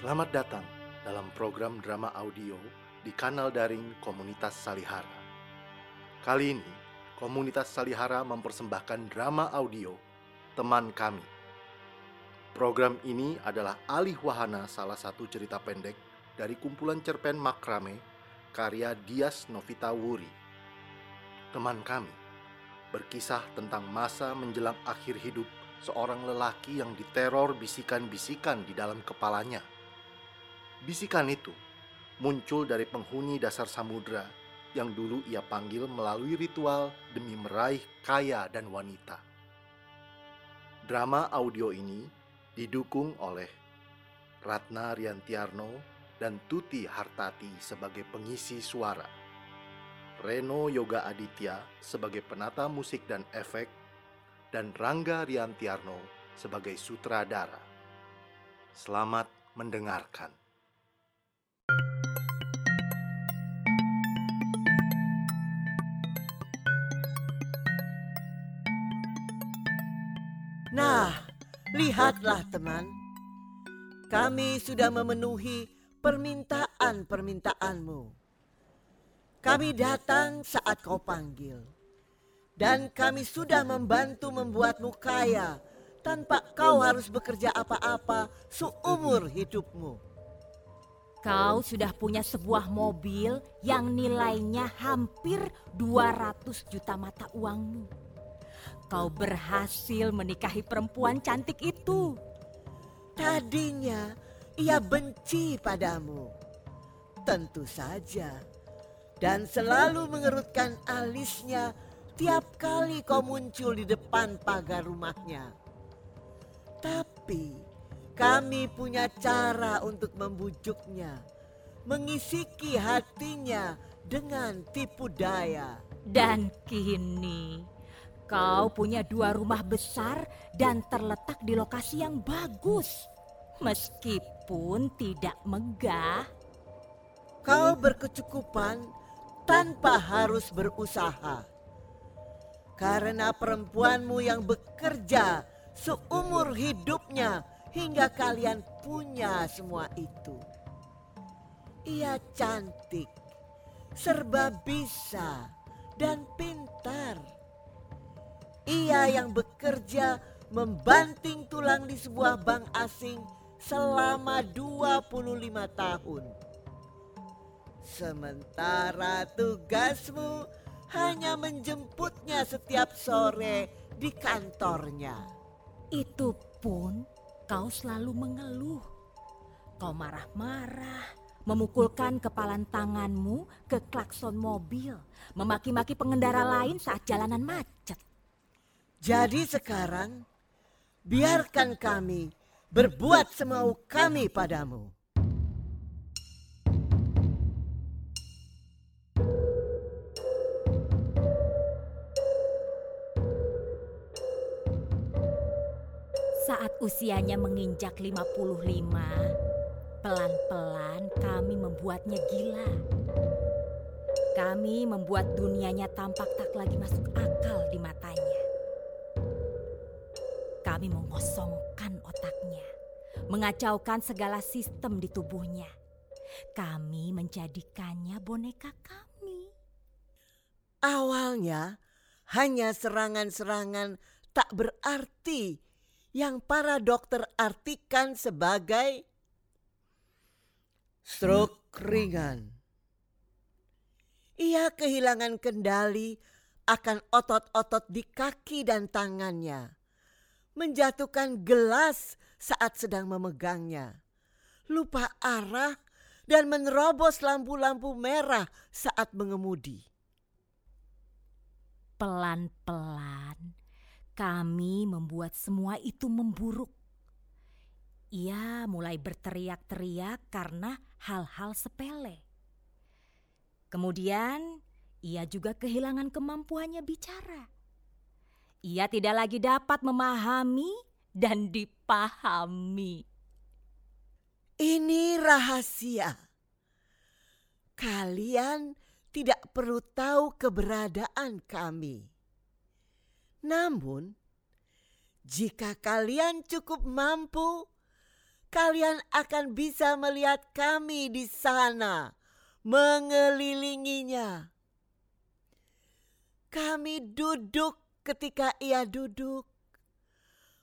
Selamat datang dalam program drama audio di kanal daring Komunitas Salihara. Kali ini, Komunitas Salihara mempersembahkan drama audio Teman Kami. Program ini adalah alih wahana salah satu cerita pendek dari kumpulan cerpen Makrame karya Dias Novita Wuri. Teman Kami berkisah tentang masa menjelang akhir hidup seorang lelaki yang diteror bisikan-bisikan di dalam kepalanya. Bisikan itu muncul dari penghuni dasar samudra yang dulu ia panggil melalui ritual demi meraih kaya dan wanita. Drama audio ini didukung oleh Ratna Riantiarno dan Tuti Hartati sebagai pengisi suara. Reno Yoga Aditya sebagai penata musik dan efek, dan Rangga Riantiarno sebagai sutradara. Selamat mendengarkan. Lihatlah teman. Kami sudah memenuhi permintaan-permintaanmu. Kami datang saat kau panggil. Dan kami sudah membantu membuatmu kaya tanpa kau harus bekerja apa-apa seumur hidupmu. Kau sudah punya sebuah mobil yang nilainya hampir 200 juta mata uangmu. Kau berhasil menikahi perempuan cantik itu. Tadinya ia benci padamu. Tentu saja. Dan selalu mengerutkan alisnya tiap kali kau muncul di depan pagar rumahnya. Tapi kami punya cara untuk membujuknya, mengisiki hatinya dengan tipu daya. Dan kini kau punya dua rumah besar dan terletak di lokasi yang bagus. Meskipun tidak megah. Kau berkecukupan tanpa harus berusaha. Karena perempuanmu yang bekerja seumur hidupnya hingga kalian punya semua itu. Ia cantik, serba bisa, dan pintar. Ia yang bekerja membanting tulang di sebuah bank asing selama 25 tahun. Sementara tugasmu hanya menjemputnya setiap sore di kantornya. Itu pun kau selalu mengeluh. Kau marah-marah, memukulkan kepalan tanganmu ke klakson mobil, memaki-maki pengendara lain saat jalanan macet. Jadi sekarang, biarkan kami berbuat semau kami padamu. Saat usianya menginjak 55, pelan-pelan kami membuatnya gila. Kami membuat dunianya tampak tak lagi masuk akal di matanya. Mengosongkan otaknya, mengacaukan segala sistem di tubuhnya. Kami menjadikannya boneka kami. Awalnya hanya serangan-serangan tak berarti yang para dokter artikan sebagai stroke ringan. Ia kehilangan kendali akan otot-otot di kaki dan tangannya, menjatuhkan gelas saat sedang memegangnya, lupa arah dan menerobos lampu-lampu merah saat mengemudi. Pelan-pelan kami membuat semua itu memburuk. Ia mulai berteriak-teriak karena hal-hal sepele. Kemudian ia juga kehilangan kemampuannya bicara. Ia tidak lagi dapat memahami dan dipahami. Ini rahasia. Kalian tidak perlu tahu keberadaan kami. Namun, jika kalian cukup mampu, kalian akan bisa melihat kami di sana mengelilinginya. Kami duduk ketika ia duduk,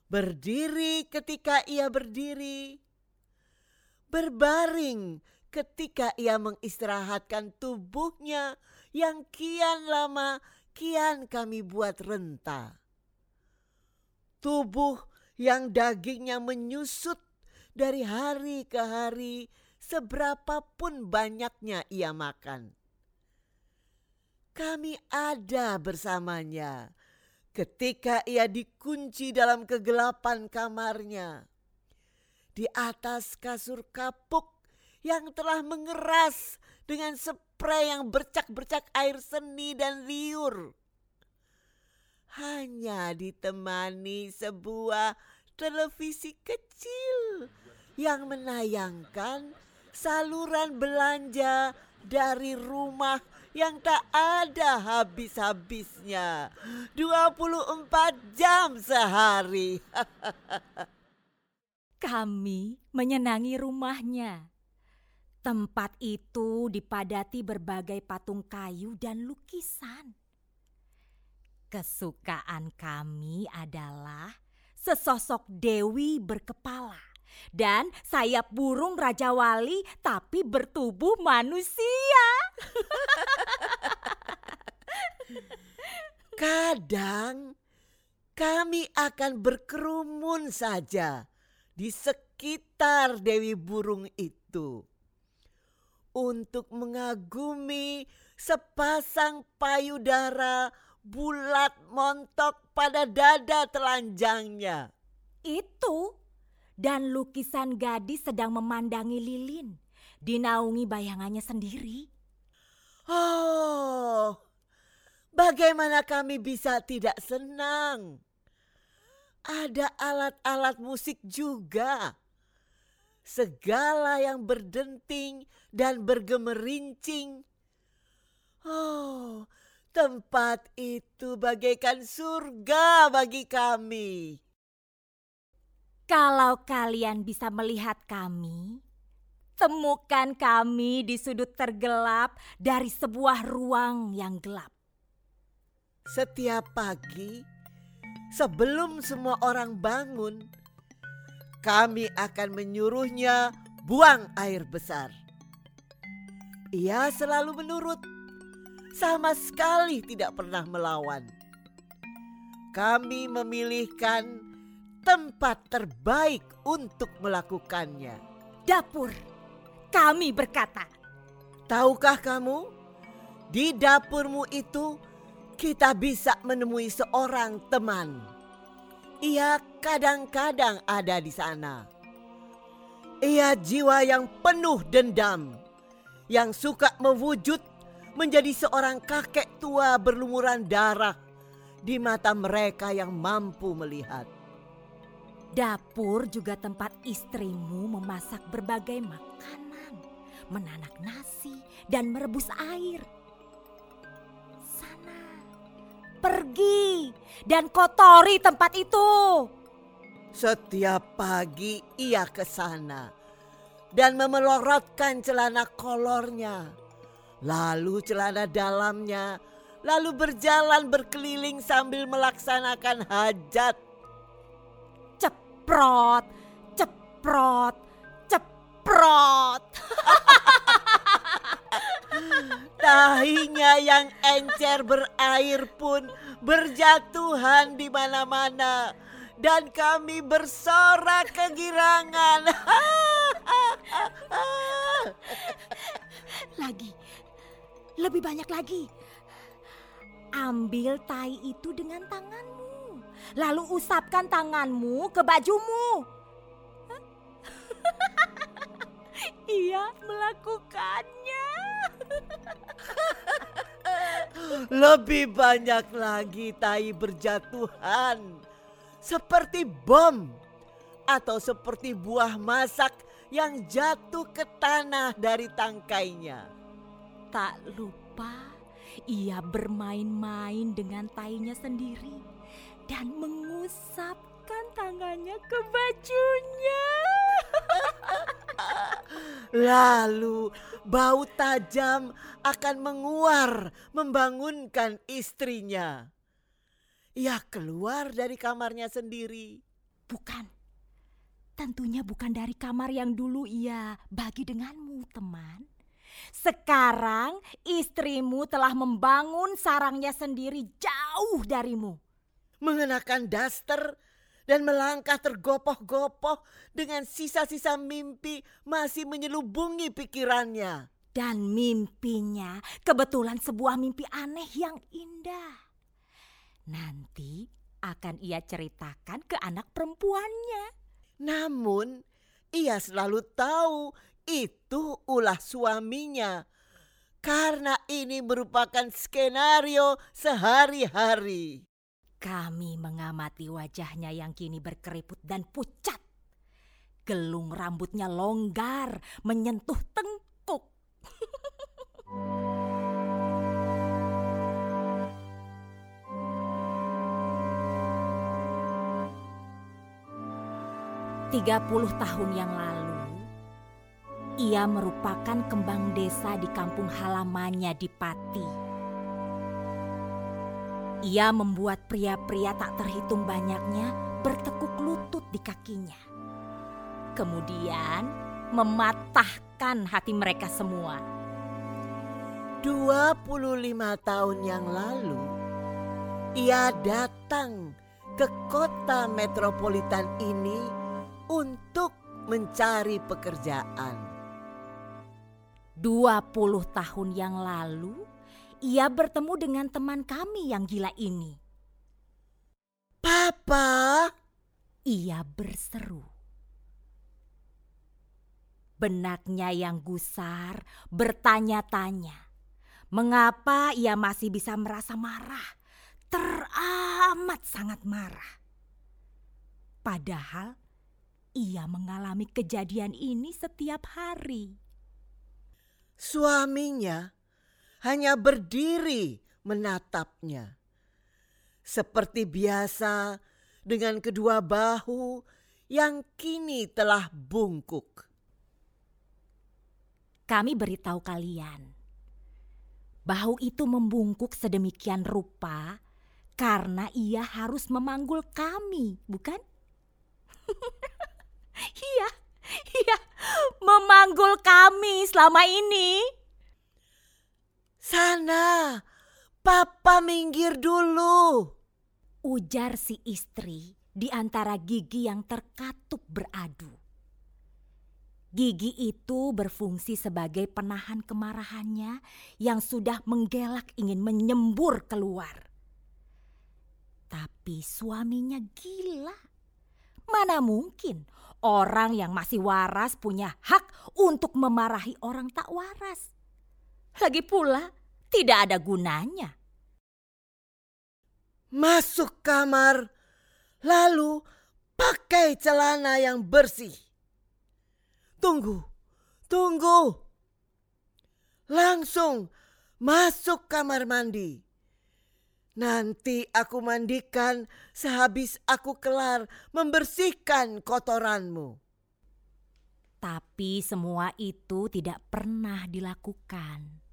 berdiri ketika ia berdiri, berbaring ketika ia mengistirahatkan tubuhnya yang kian lama kian kami buat renta. Tubuh yang dagingnya menyusut dari hari ke hari seberapapun banyaknya ia makan. Kami ada bersamanya ketika ia dikunci dalam kegelapan kamarnya. Di atas kasur kapuk yang telah mengeras dengan spray yang bercak-bercak air seni dan liur. Hanya ditemani sebuah televisi kecil yang menayangkan saluran belanja dari rumah yang tak ada habis-habisnya. 24 jam sehari. Kami menyenangi rumahnya. Tempat itu dipadati berbagai patung kayu dan lukisan. Kesukaan kami adalah sesosok dewi berkepala dan sayap burung Raja Wali tapi bertubuh manusia. Kadang kami akan berkerumun saja di sekitar Dewi Burung itu untuk mengagumi sepasang payudara bulat montok pada dada telanjangnya. Itu dan lukisan gadis sedang memandangi lilin, dinaungi bayangannya sendiri. Oh, bagaimana kami bisa tidak senang? Ada alat-alat musik juga. Segala yang berdenting dan bergemerincing. Oh, tempat itu bagaikan surga bagi kami. Kalau kalian bisa melihat kami, temukan kami di sudut tergelap dari sebuah ruang yang gelap. Setiap pagi, sebelum semua orang bangun, kami akan menyuruhnya buang air besar. Ia selalu menurut, sama sekali tidak pernah melawan. Kami memilihkan tempat terbaik untuk melakukannya. Dapur, kami berkata. Tahukah kamu, di dapurmu itu kita bisa menemui seorang teman. Ia kadang-kadang ada di sana. Ia jiwa yang penuh dendam, yang suka mewujud menjadi seorang kakek tua berlumuran darah di mata mereka yang mampu melihat. Dapur juga tempat istrimu memasak berbagai makanan, menanak nasi, dan merebus air. Sana, pergi dan kotori tempat itu. Setiap pagi ia ke sana dan memelorotkan celana kolornya, lalu celana dalamnya, lalu berjalan berkeliling sambil melaksanakan hajat ceprot, ceprot, ceprot. Tahinya yang encer berair pun berjatuhan di mana-mana dan kami bersorak kegirangan. lagi, lebih banyak lagi. Ambil tai itu dengan tanganmu lalu usapkan tanganmu ke bajumu. Ia melakukannya. Lebih banyak lagi tai berjatuhan seperti bom atau seperti buah masak yang jatuh ke tanah dari tangkainya. Tak lupa ia bermain-main dengan tainya sendiri dan mengusapkan tangannya ke bajunya. Lalu bau tajam akan menguar membangunkan istrinya. Ia keluar dari kamarnya sendiri. Bukan. Tentunya bukan dari kamar yang dulu ia bagi denganmu, teman. Sekarang istrimu telah membangun sarangnya sendiri jauh darimu. Mengenakan daster dan melangkah tergopoh-gopoh dengan sisa-sisa mimpi masih menyelubungi pikirannya. Dan mimpinya kebetulan sebuah mimpi aneh yang indah. Nanti akan ia ceritakan ke anak perempuannya. Namun, ia selalu tahu itu ulah suaminya. Karena ini merupakan skenario sehari-hari. Kami mengamati wajahnya yang kini berkeriput dan pucat. Gelung rambutnya longgar menyentuh tengkuk. Tiga puluh tahun yang lalu, ia merupakan kembang desa di kampung halamannya di Pati. Ia membuat pria-pria tak terhitung banyaknya bertekuk lutut di kakinya. Kemudian mematahkan hati mereka semua. 25 tahun yang lalu, ia datang ke kota metropolitan ini untuk mencari pekerjaan. 20 tahun yang lalu, ia bertemu dengan teman kami yang gila ini. Papa, ia berseru. Benaknya yang gusar bertanya-tanya, mengapa ia masih bisa merasa marah, teramat sangat marah. Padahal ia mengalami kejadian ini setiap hari. Suaminya hanya berdiri menatapnya. Seperti biasa dengan kedua bahu yang kini telah bungkuk. Kami beritahu kalian, bahu itu membungkuk sedemikian rupa karena ia harus memanggul kami, bukan? iya, iya, memanggul kami selama ini. Sana, papa minggir dulu. Ujar si istri di antara gigi yang terkatup beradu. Gigi itu berfungsi sebagai penahan kemarahannya yang sudah menggelak ingin menyembur keluar. Tapi suaminya gila. Mana mungkin orang yang masih waras punya hak untuk memarahi orang tak waras. Lagi pula, tidak ada gunanya. Masuk kamar, lalu pakai celana yang bersih. Tunggu, tunggu. Langsung masuk kamar mandi. Nanti aku mandikan sehabis aku kelar membersihkan kotoranmu. Tapi semua itu tidak pernah dilakukan.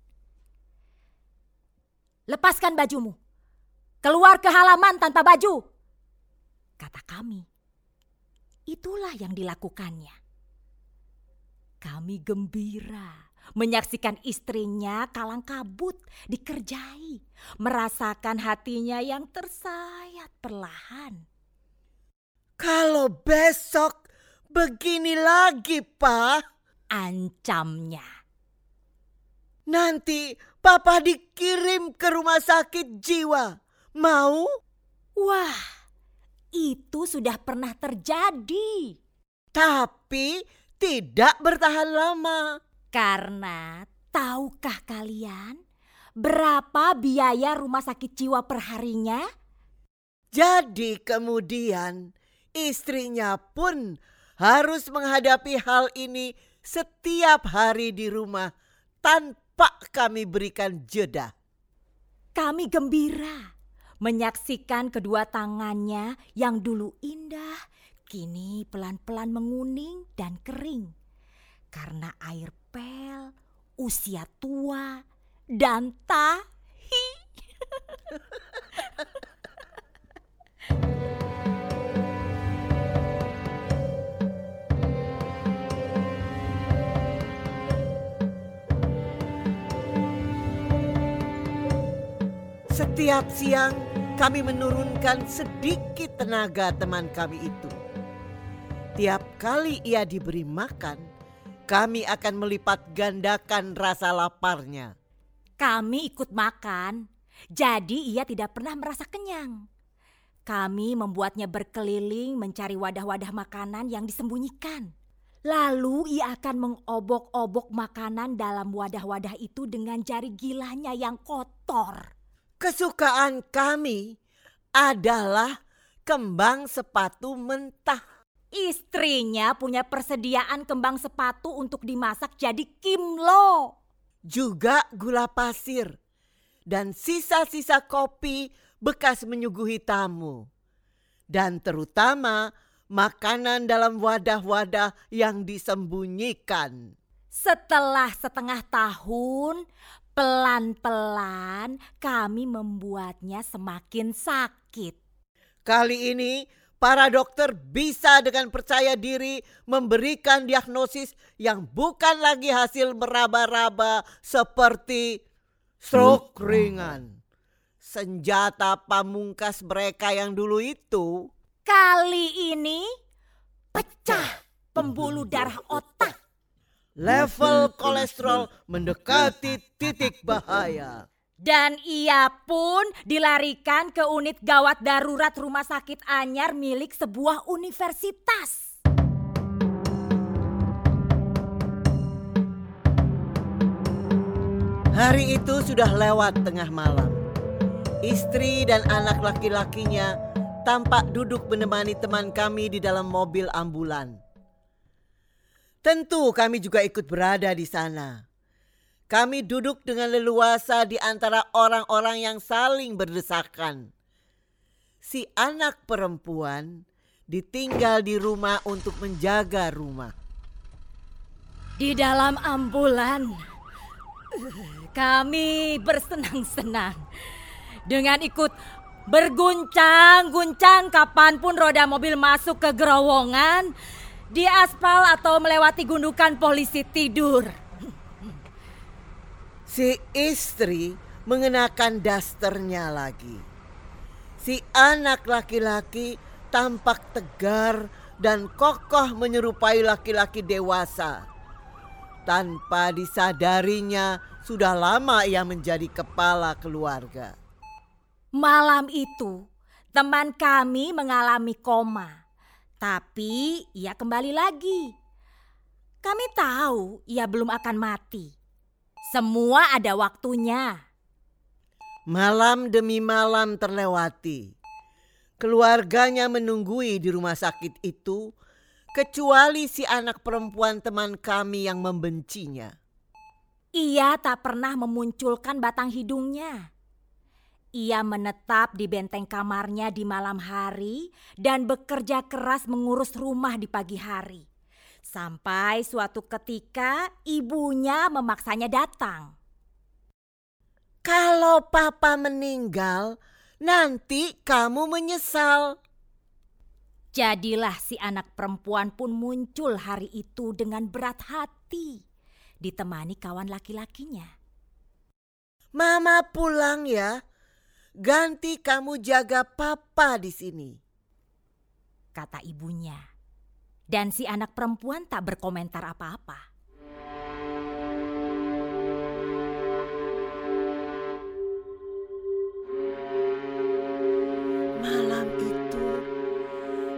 Lepaskan bajumu. Keluar ke halaman tanpa baju. Kata kami. Itulah yang dilakukannya. Kami gembira menyaksikan istrinya kalang kabut dikerjai, merasakan hatinya yang tersayat perlahan. Kalau besok begini lagi, Pak, ancamnya. Nanti Papa dikirim ke rumah sakit jiwa. Mau? Wah, itu sudah pernah terjadi. Tapi tidak bertahan lama. Karena tahukah kalian berapa biaya rumah sakit jiwa perharinya? Jadi kemudian istrinya pun harus menghadapi hal ini setiap hari di rumah tanpa Pak kami berikan jeda. Kami gembira menyaksikan kedua tangannya yang dulu indah, kini pelan-pelan menguning dan kering. Karena air pel, usia tua, dan tahi. Setiap siang kami menurunkan sedikit tenaga teman kami itu. Tiap kali ia diberi makan, kami akan melipat gandakan rasa laparnya. Kami ikut makan, jadi ia tidak pernah merasa kenyang. Kami membuatnya berkeliling mencari wadah-wadah makanan yang disembunyikan. Lalu ia akan mengobok-obok makanan dalam wadah-wadah itu dengan jari gilanya yang kotor. Kesukaan kami adalah kembang sepatu mentah. Istrinya punya persediaan kembang sepatu untuk dimasak jadi kimlo. Juga gula pasir dan sisa-sisa kopi bekas menyuguhi tamu. Dan terutama makanan dalam wadah-wadah yang disembunyikan. Setelah setengah tahun, Pelan-pelan kami membuatnya semakin sakit. Kali ini para dokter bisa dengan percaya diri memberikan diagnosis yang bukan lagi hasil meraba-raba seperti stroke ringan. Senjata pamungkas mereka yang dulu itu kali ini pecah pembuluh darah otak level kolesterol mendekati titik bahaya. Dan ia pun dilarikan ke unit gawat darurat rumah sakit Anyar milik sebuah universitas. Hari itu sudah lewat tengah malam. Istri dan anak laki-lakinya tampak duduk menemani teman kami di dalam mobil ambulan. Tentu kami juga ikut berada di sana. Kami duduk dengan leluasa di antara orang-orang yang saling berdesakan. Si anak perempuan ditinggal di rumah untuk menjaga rumah. Di dalam ambulan, kami bersenang-senang dengan ikut berguncang-guncang kapan pun roda mobil masuk ke gerowongan di aspal atau melewati gundukan polisi tidur. Si istri mengenakan dasternya lagi. Si anak laki-laki tampak tegar dan kokoh menyerupai laki-laki dewasa. Tanpa disadarinya, sudah lama ia menjadi kepala keluarga. Malam itu, teman kami mengalami koma. Tapi ia kembali lagi. Kami tahu ia belum akan mati. Semua ada waktunya. Malam demi malam terlewati. Keluarganya menunggui di rumah sakit itu, kecuali si anak perempuan teman kami yang membencinya. Ia tak pernah memunculkan batang hidungnya. Ia menetap di benteng kamarnya di malam hari dan bekerja keras mengurus rumah di pagi hari. Sampai suatu ketika ibunya memaksanya datang. Kalau papa meninggal, nanti kamu menyesal. Jadilah si anak perempuan pun muncul hari itu dengan berat hati, ditemani kawan laki-lakinya. Mama pulang ya, ganti kamu jaga papa di sini. Kata ibunya. Dan si anak perempuan tak berkomentar apa-apa. Malam itu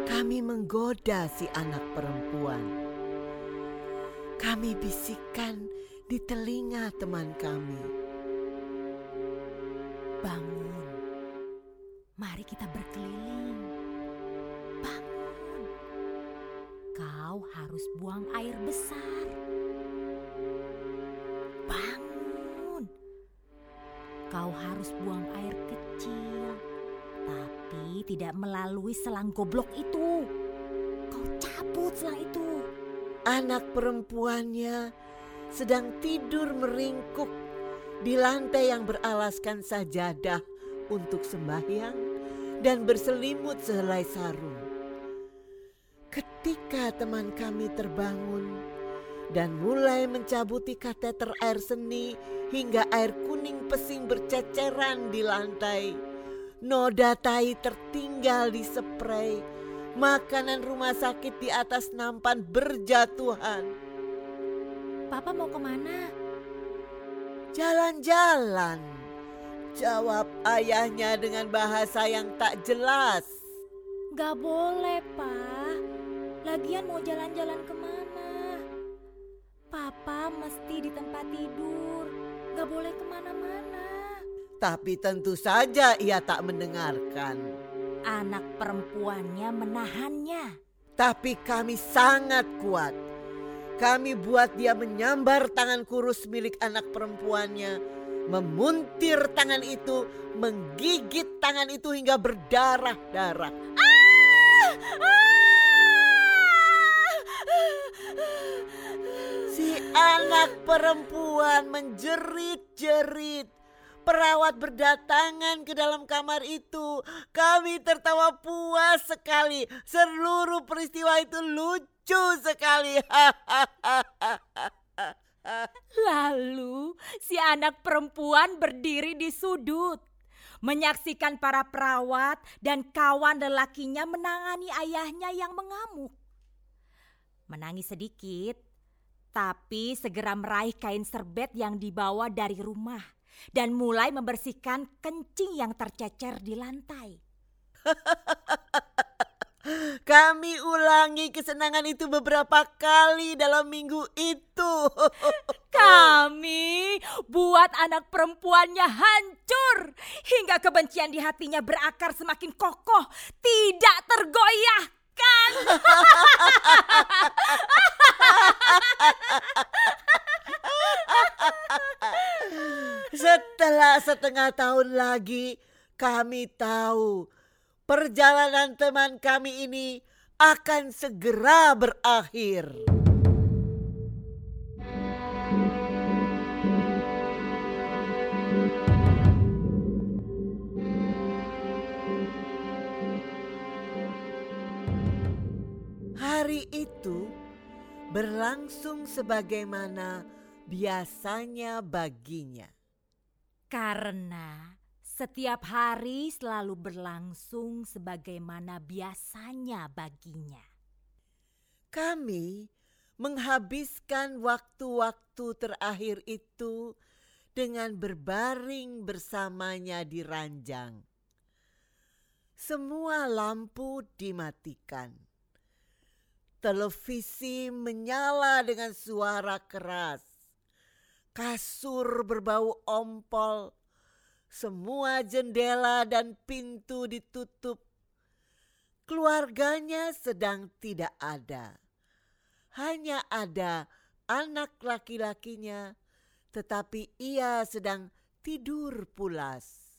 kami menggoda si anak perempuan. Kami bisikan di telinga teman kami. Bangun. Berkeliling. Bangun. Kau harus buang air besar. Bangun. Kau harus buang air kecil. Tapi tidak melalui selang goblok itu. Kau cabut selang itu. anak perempuannya sedang tidur meringkuk di lantai yang beralaskan sajadah untuk sembahyang dan berselimut sehelai sarung. Ketika teman kami terbangun dan mulai mencabuti kateter air seni hingga air kuning pesing berceceran di lantai, noda tai tertinggal di spray, makanan rumah sakit di atas nampan berjatuhan. Papa mau ke mana? Jalan-jalan. Jawab ayahnya dengan bahasa yang tak jelas. Gak boleh, Pak. Lagian mau jalan-jalan ke mana? Papa mesti di tempat tidur. Gak boleh ke mana-mana. Tapi tentu saja ia tak mendengarkan. Anak perempuannya menahannya. Tapi kami sangat kuat kami buat dia menyambar tangan kurus milik anak perempuannya, memuntir tangan itu, menggigit tangan itu hingga berdarah-darah. Si anak perempuan menjerit-jerit. Perawat berdatangan ke dalam kamar itu. Kami tertawa puas sekali. Seluruh peristiwa itu lucu sekali. Lalu si anak perempuan berdiri di sudut. Menyaksikan para perawat dan kawan lelakinya menangani ayahnya yang mengamuk. Menangis sedikit, tapi segera meraih kain serbet yang dibawa dari rumah dan mulai membersihkan kencing yang tercecer di lantai. Kami ulangi kesenangan itu beberapa kali dalam minggu itu. Kami buat anak perempuannya hancur hingga kebencian di hatinya berakar semakin kokoh, tidak tergoyahkan. Setelah setengah tahun lagi, kami tahu perjalanan teman kami ini akan segera berakhir. Hari itu berlangsung sebagaimana biasanya baginya. Karena setiap hari selalu berlangsung sebagaimana biasanya baginya. Kami menghabiskan waktu-waktu terakhir itu dengan berbaring bersamanya di ranjang. Semua lampu dimatikan. Televisi menyala dengan suara keras kasur berbau ompol, semua jendela dan pintu ditutup. Keluarganya sedang tidak ada. Hanya ada anak laki-lakinya, tetapi ia sedang tidur pulas.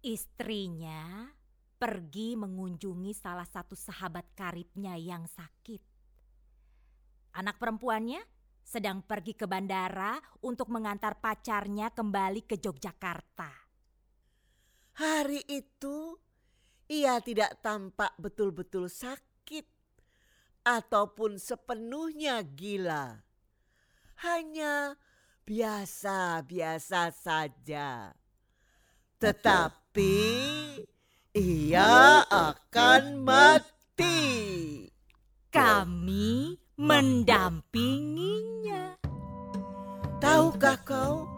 Istrinya pergi mengunjungi salah satu sahabat karibnya yang sakit. Anak perempuannya sedang pergi ke bandara untuk mengantar pacarnya kembali ke Yogyakarta. Hari itu ia tidak tampak betul-betul sakit ataupun sepenuhnya gila. Hanya biasa-biasa saja. Tetapi ia akan mati. Kami mendampinginya. Tahukah kau?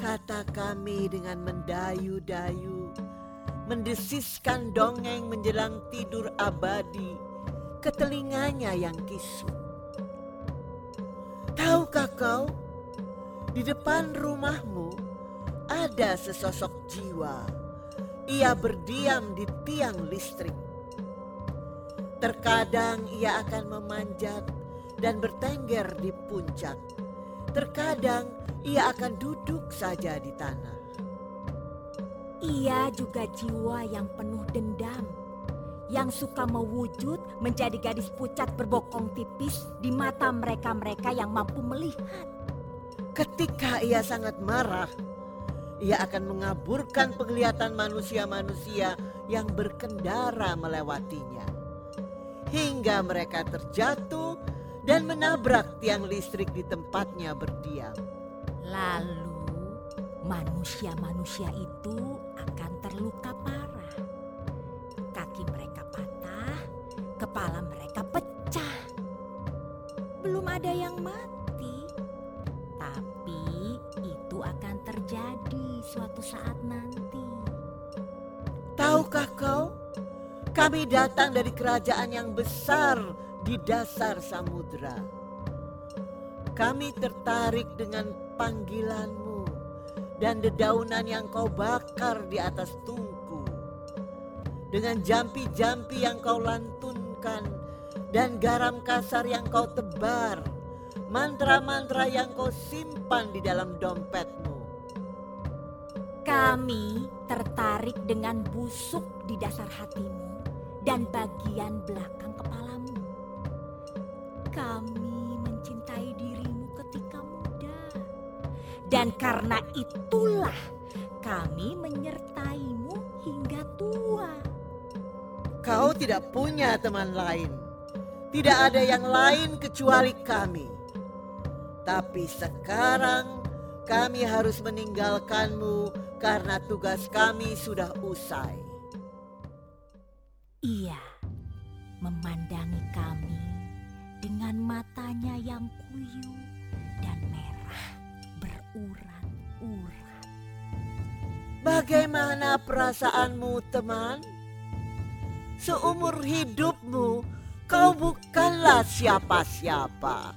Kata kami dengan mendayu-dayu, mendesiskan dongeng menjelang tidur abadi ke telinganya yang kisut. Tahukah kau? Di depan rumahmu ada sesosok jiwa. Ia berdiam di tiang listrik Terkadang ia akan memanjat dan bertengger di puncak. Terkadang ia akan duduk saja di tanah. Ia juga jiwa yang penuh dendam, yang suka mewujud menjadi gadis pucat berbokong tipis di mata mereka-mereka yang mampu melihat. Ketika ia sangat marah, ia akan mengaburkan penglihatan manusia-manusia yang berkendara melewatinya. Hingga mereka terjatuh dan menabrak tiang listrik di tempatnya berdiam. Lalu manusia-manusia itu akan terluka parah. Kaki mereka patah, kepala mereka pecah. Belum ada yang mati, tapi itu akan terjadi suatu saat nanti. Tahukah kau, kami datang dari kerajaan yang besar di dasar samudra. Kami tertarik dengan panggilanmu dan dedaunan yang kau bakar di atas tungku. Dengan jampi-jampi yang kau lantunkan dan garam kasar yang kau tebar. Mantra-mantra yang kau simpan di dalam dompetmu. Kami tertarik dengan busuk di dasar hatimu dan bagian belakang kepalamu. Kami mencintai dirimu ketika muda. Dan karena itulah kami menyertaimu hingga tua. Kau tidak punya teman lain. Tidak ada yang lain kecuali kami. Tapi sekarang kami harus meninggalkanmu karena tugas kami sudah usai. Ia memandangi kami dengan matanya yang kuyu dan merah berurat-urat. Bagaimana perasaanmu, teman? Seumur hidupmu, kau bukanlah siapa-siapa.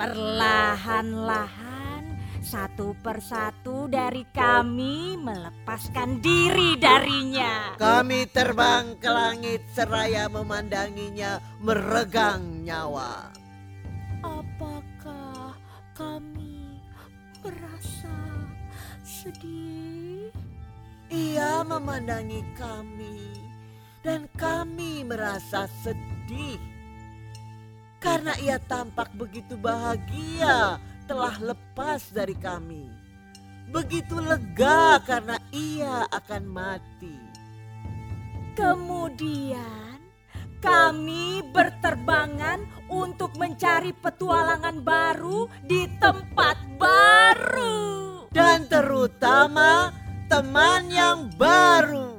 Perlahan-lahan satu persatu dari kami melepaskan diri darinya. Kami terbang ke langit seraya memandanginya meregang nyawa. Apakah kami merasa sedih? Ia memandangi kami dan kami merasa sedih. Karena ia tampak begitu bahagia telah lepas dari kami. Begitu lega karena ia akan mati. Kemudian kami berterbangan untuk mencari petualangan baru di tempat baru. Dan terutama teman yang baru.